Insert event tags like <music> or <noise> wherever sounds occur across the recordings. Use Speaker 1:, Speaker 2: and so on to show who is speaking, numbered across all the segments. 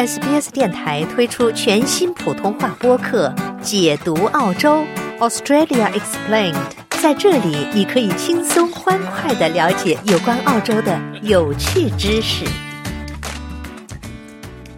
Speaker 1: SBS 电台推出全新普通话播客《解读澳洲 Australia Explained》。在这里，你可以轻松欢快的了解有关澳洲的有趣知识。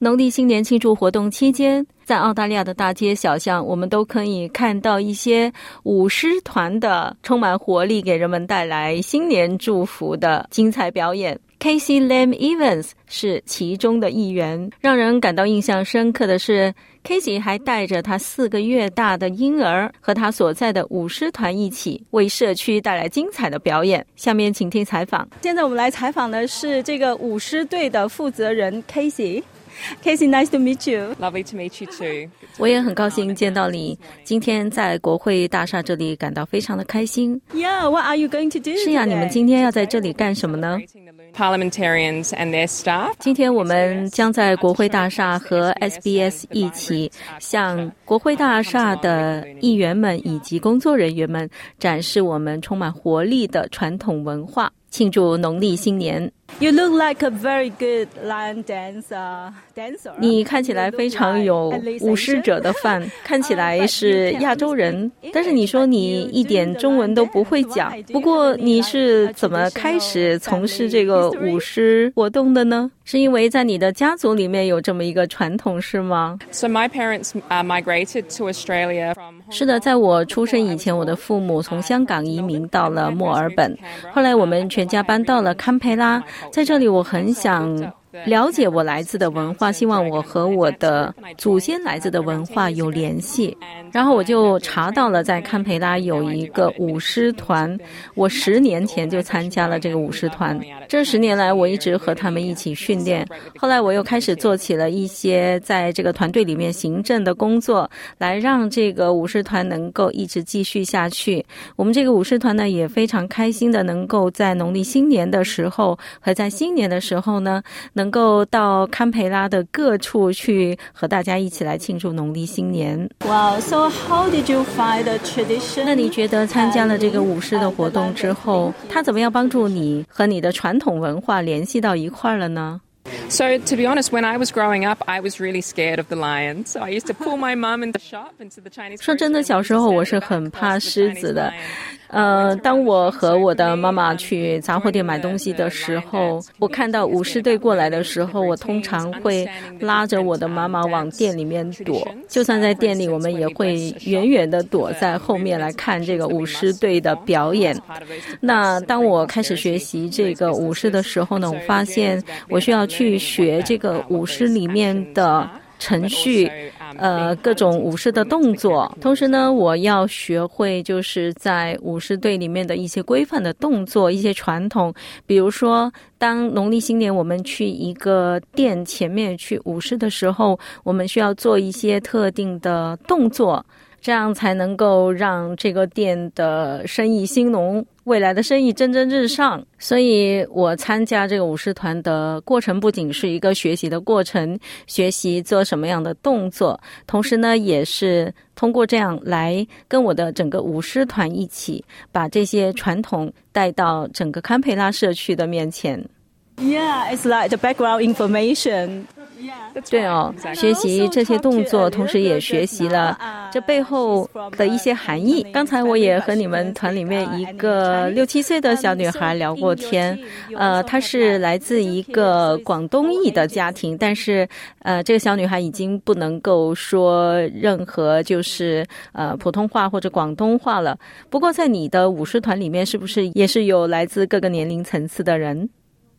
Speaker 2: 农历新年庆祝活动期间，在澳大利亚的大街小巷，我们都可以看到一些舞狮团的充满活力，给人们带来新年祝福的精彩表演。Casey Lam Evans 是其中的一员。让人感到印象深刻的是，Casey 还带着他四个月大的婴儿和他所在的舞狮团一起，为社区带来精彩的表演。下面请听采访。现在我们来采访的是这个舞狮队的负责人 Casey。Casey, nice to meet you.
Speaker 3: Lovely to meet you too. <laughs>
Speaker 2: 我也很高兴见到你。今天在国会大厦这里感到非常的开心。
Speaker 4: Yeah, what are you going to do?
Speaker 2: 是呀，你们今天要在这里干什么呢？
Speaker 3: Parliamentarians and their staff.
Speaker 2: 今天我们将在国会大厦和 SBS 一起，向国会大厦的议员们以及工作人员们展示我们充满活力的传统文化，庆祝农历新年。
Speaker 4: You look like a very good lion dancer. Dancer.
Speaker 2: 你看起来非常有舞狮者的范，看起来 <laughs> 是亚洲人，但是你说你一点中文都不会讲。不过你是怎么开始从事这个舞狮活动的呢？是因为在你的家族里面有这么一个传统是吗
Speaker 3: ？So my parents uh, migrated to Australia from
Speaker 2: 是的，在我出生以前，我的父母从香港移民到了墨尔本，后来我们全家搬到了堪培拉，在这里我很想了解我来自的文化，希望我和我的祖先来自的文化有联系。然后我就查到了，在堪培拉有一个舞狮团，我十年前就参加了这个舞狮团。这十年来，我一直和他们一起训练。后来我又开始做起了一些在这个团队里面行政的工作，来让这个舞狮团能够一直继续下去。我们这个舞狮团呢，也非常开心的能够在农历新年的时候和在新年的时候呢，能够到堪培拉的各处去和大家一起来庆祝农历新年。
Speaker 4: Wow. So how did you find the tradition?
Speaker 2: 那你觉得参加了这个舞狮的活动之后，它怎么样帮助你和你的传统文化联系到一块儿了呢
Speaker 3: ？So to be honest, when I was growing up, I was really scared of the lions. So I used to pull my mum in the shop into the Chinese.
Speaker 2: 说真的，小时候我是很怕狮子的。呃，当我和我的妈妈去杂货店买东西的时候，我看到舞狮队过来的时候，我通常会拉着我的妈妈往店里面躲。就算在店里，我们也会远远的躲在后面来看这个舞狮队的表演。那当我开始学习这个舞狮的时候呢，我发现我需要去学这个舞狮里面的程序，呃，各种舞狮的动作。同时呢，我要学会就是在舞狮队里面的一些规范的动作、一些传统，比如说。当农历新年我们去一个店前面去舞狮的时候，我们需要做一些特定的动作，这样才能够让这个店的生意兴隆，未来的生意蒸蒸日上。所以我参加这个舞狮团的过程，不仅是一个学习的过程，学习做什么样的动作，同时呢，也是通过这样来跟我的整个舞狮团一起，把这些传统带到整个堪培拉社区的面前。
Speaker 4: Yeah, it's like the background information.
Speaker 2: 对哦，学习这些动作，同时也学习了这背后的一些含义。刚才我也和你们团里面一个六七岁的小女孩聊过天，呃，她是来自一个广东裔的家庭，但是呃，这个小女孩已经不能够说任何就是呃普通话或者广东话了。不过在你的舞狮团里面，是不是也是有来自各个年龄层次的人？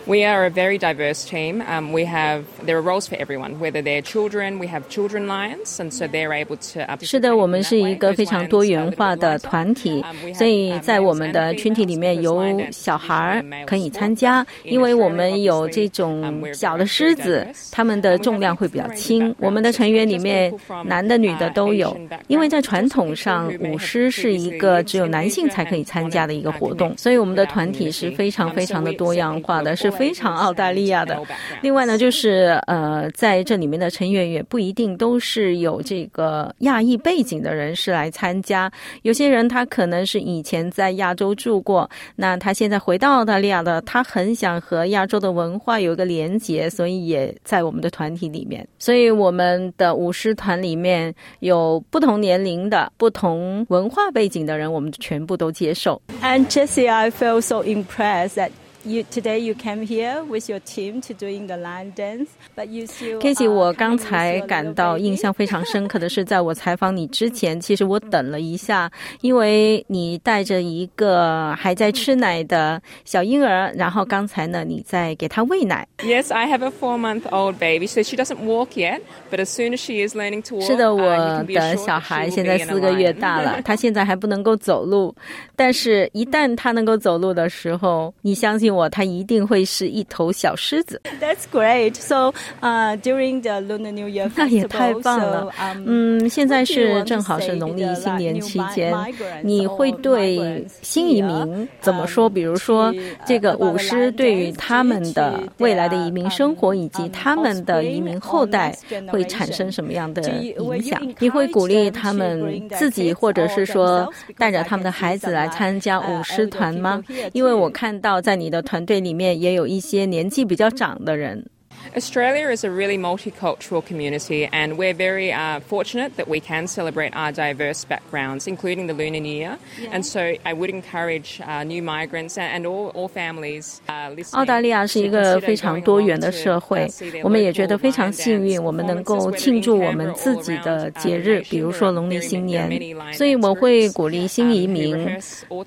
Speaker 3: We are a very diverse team. Um, we have there are roles for everyone. Whether they're children, we have children lions, and so they're able to.
Speaker 2: 是的，我们是一个非常多元化的团体，所以在我们的群体里面有小孩儿可以参加，因为我们有这种小的狮子，它们的重量会比较轻。我们的成员里面男的、女的都有，因为在传统上，舞狮是一个只有男性才可以参加的一个活动，所以我们的团体是非常非常的多样化的，是非常澳大利亚的。另外呢，就是呃，在这里面的成员也不一定都是有这个亚裔背景的人士来参加，有些人他可能是以前在亚洲住过，那他现在回到澳大利亚的，他很想和亚洲的文化有一个连结，所以也在我们的团体里面。所以我们的舞狮团里面有不同年龄的、不同文化背景的人，我们全部都接受。
Speaker 4: And Jessie, I feel so impressed that you today you came here with your team to doing the line dance, but you still.
Speaker 2: Katie，我刚才感到印象非常深刻的是，在我采访你之前，其实我等了一下，因为你带着一个还在吃奶的小婴儿，然后刚才呢，你在给他喂奶。
Speaker 3: Yes, I have a four-month-old baby, so she doesn't walk yet. But as soon as she is learning to walk,
Speaker 2: 是的，
Speaker 3: uh,
Speaker 2: 我
Speaker 3: you can be
Speaker 2: 的
Speaker 3: assured
Speaker 2: 小
Speaker 3: that she
Speaker 2: 孩
Speaker 3: will
Speaker 2: 现在
Speaker 3: be in a
Speaker 2: 四个月
Speaker 3: line.
Speaker 2: 大了，他现在还不能够走路，但是一旦他能够走路的时候，你相信 <laughs> 我他一定会是一头小狮子。
Speaker 4: That's great. So, uh, during the Lunar New Year, <laughs>
Speaker 2: 那也太棒了。嗯，现在是正好是农历新年期间。你会对新移民怎么说？比如说，这个舞狮对于他们的未来的移民生活以及他们的移民后代会产生什么样的影响？你会鼓励他们自己，或者是说带着他们的孩子来参加舞狮团吗？因为我看到在你的团队里面也有一些年纪比较长的人。
Speaker 3: Australia is a really multicultural community, and we're very uh, fortunate that we can celebrate our diverse backgrounds, including the Lunar New Year. And so, I would encourage uh, new migrants and, all, all families uh,
Speaker 2: 澳大利亚是一个非常多元的社会，我们也觉得非常幸运，我们能够庆祝我们自己的节日，比如说农历新年。所以我会鼓励新移民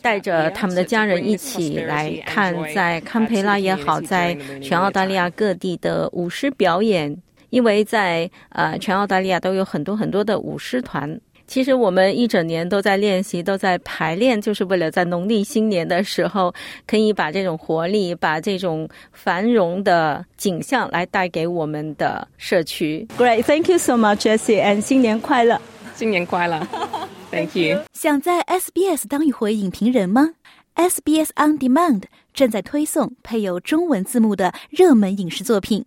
Speaker 2: 带着他们的家人一起来看，在堪培拉也好，在全澳大利亚各地的舞狮表演，因为在呃全澳大利亚都有很多很多的舞狮团。其实我们一整年都在练习，都在排练，就是为了在农历新年的时候，可以把这种活力、把这种繁荣的景象来带给我们的社区。
Speaker 4: Great. Thank you so much, Jessie, and 新年快乐。
Speaker 3: 新年快乐 <laughs> Thank you.
Speaker 5: 想在 SBS 当一回影评人吗？SBS On Demand 正在推送配有中文字幕的热门影视作品。